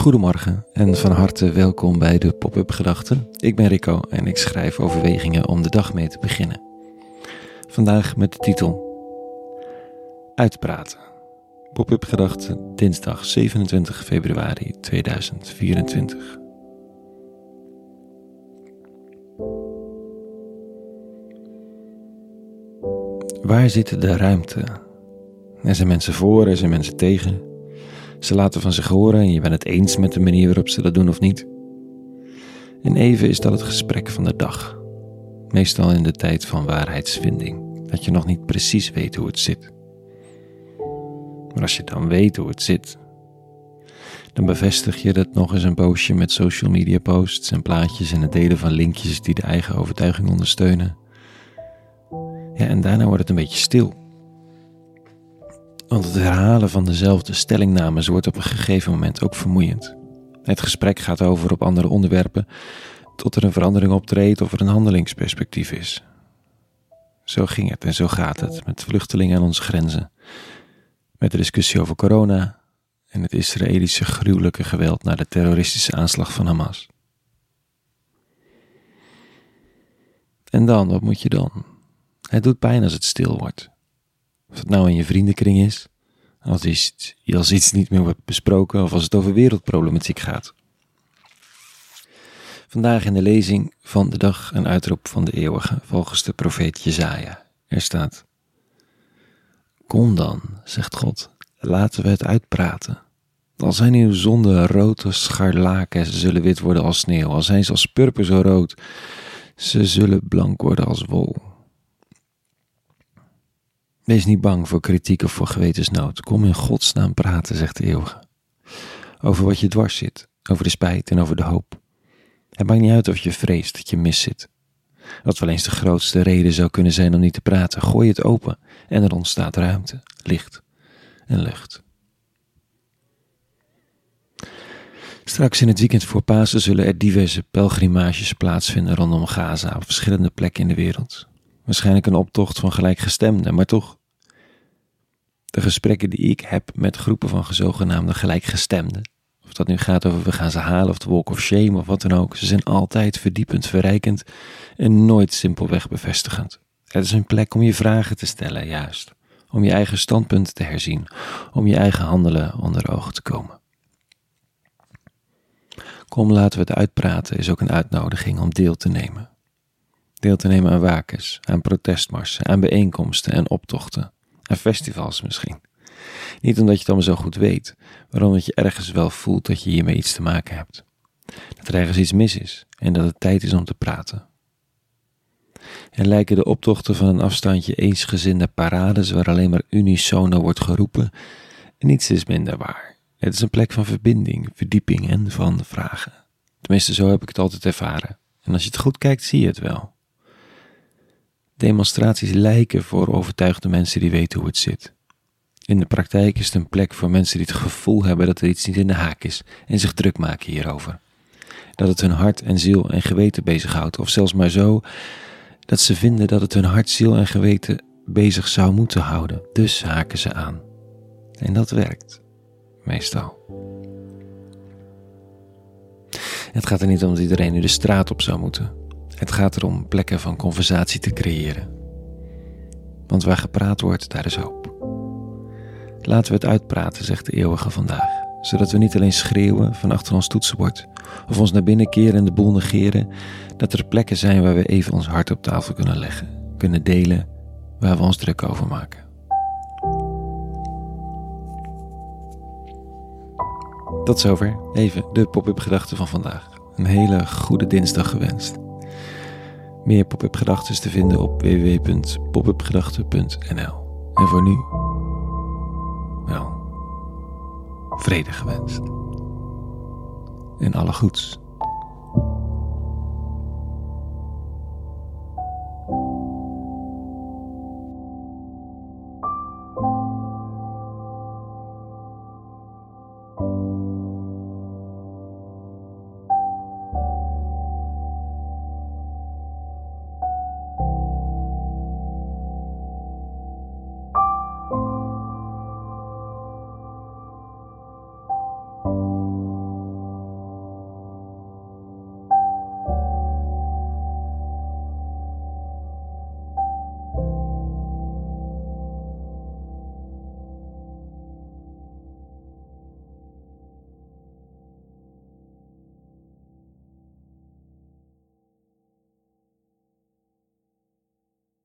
Goedemorgen en van harte welkom bij de Pop-up Gedachten. Ik ben Rico en ik schrijf overwegingen om de dag mee te beginnen. Vandaag met de titel Uitpraten. Pop-up Gedachten, dinsdag 27 februari 2024. Waar zit de ruimte? Er zijn mensen voor, er zijn mensen tegen. Ze laten van zich horen en je bent het eens met de manier waarop ze dat doen of niet. En even is dat het gesprek van de dag. Meestal in de tijd van waarheidsvinding, dat je nog niet precies weet hoe het zit. Maar als je dan weet hoe het zit, dan bevestig je dat nog eens een poosje met social media posts en plaatjes en het delen van linkjes die de eigen overtuiging ondersteunen. Ja, en daarna wordt het een beetje stil. Want het herhalen van dezelfde stellingnames wordt op een gegeven moment ook vermoeiend. Het gesprek gaat over op andere onderwerpen tot er een verandering optreedt of er een handelingsperspectief is. Zo ging het en zo gaat het met vluchtelingen aan onze grenzen, met de discussie over corona en het Israëlische gruwelijke geweld na de terroristische aanslag van Hamas. En dan, wat moet je dan? Het doet pijn als het stil wordt. Of het nou in je vriendenkring is, als iets, als iets niet meer wordt besproken of als het over wereldproblematiek gaat. Vandaag in de lezing van de dag een uitroep van de eeuwige volgens de profeet Jezaja. Er staat: Kom dan, zegt God, laten we het uitpraten. Al zijn uw zonden rood als scharlaken, ze zullen wit worden als sneeuw. Al zijn ze als purper zo rood, ze zullen blank worden als wol. Wees niet bang voor kritiek of voor gewetensnood. Kom in Gods naam praten, zegt de eeuwige. Over wat je dwars zit, over de spijt en over de hoop. Het maakt niet uit of je vreest dat je mis zit. Wat wel eens de grootste reden zou kunnen zijn om niet te praten. Gooi het open en er ontstaat ruimte, licht en lucht. Straks in het weekend voor Pasen zullen er diverse pelgrimages plaatsvinden rondom Gaza op verschillende plekken in de wereld. Waarschijnlijk een optocht van gelijkgestemden, maar toch. De gesprekken die ik heb met groepen van zogenaamde gelijkgestemden, of dat nu gaat over we gaan ze halen of de walk of shame of wat dan ook, ze zijn altijd verdiepend, verrijkend en nooit simpelweg bevestigend. Het is een plek om je vragen te stellen, juist. Om je eigen standpunt te herzien, om je eigen handelen onder ogen te komen. Kom, laten we het uitpraten is ook een uitnodiging om deel te nemen deel te nemen aan wakens, aan protestmarsen, aan bijeenkomsten en optochten, aan festivals misschien. Niet omdat je het allemaal zo goed weet, maar omdat je ergens wel voelt dat je hiermee iets te maken hebt. Dat er ergens iets mis is en dat het tijd is om te praten. En lijken de optochten van een afstandje eensgezinde parades waar alleen maar unisono wordt geroepen, niets is minder waar. Het is een plek van verbinding, verdieping en van vragen. Tenminste, zo heb ik het altijd ervaren. En als je het goed kijkt, zie je het wel. Demonstraties lijken voor overtuigde mensen die weten hoe het zit. In de praktijk is het een plek voor mensen die het gevoel hebben dat er iets niet in de haak is en zich druk maken hierover. Dat het hun hart en ziel en geweten bezighoudt, of zelfs maar zo dat ze vinden dat het hun hart, ziel en geweten bezig zou moeten houden. Dus haken ze aan. En dat werkt, meestal. Het gaat er niet om dat iedereen nu de straat op zou moeten. Het gaat erom plekken van conversatie te creëren. Want waar gepraat wordt, daar is hoop. Laten we het uitpraten, zegt de eeuwige vandaag, zodat we niet alleen schreeuwen van achter ons toetsenbord of ons naar binnen keren en de boel negeren, dat er plekken zijn waar we even ons hart op tafel kunnen leggen, kunnen delen, waar we ons druk over maken. Tot zover even de pop-up gedachten van vandaag. Een hele goede dinsdag gewenst. Meer pop-up gedachten te vinden op www.popupgedachten.nl. En voor nu, wel, vrede gewenst. En alle goeds.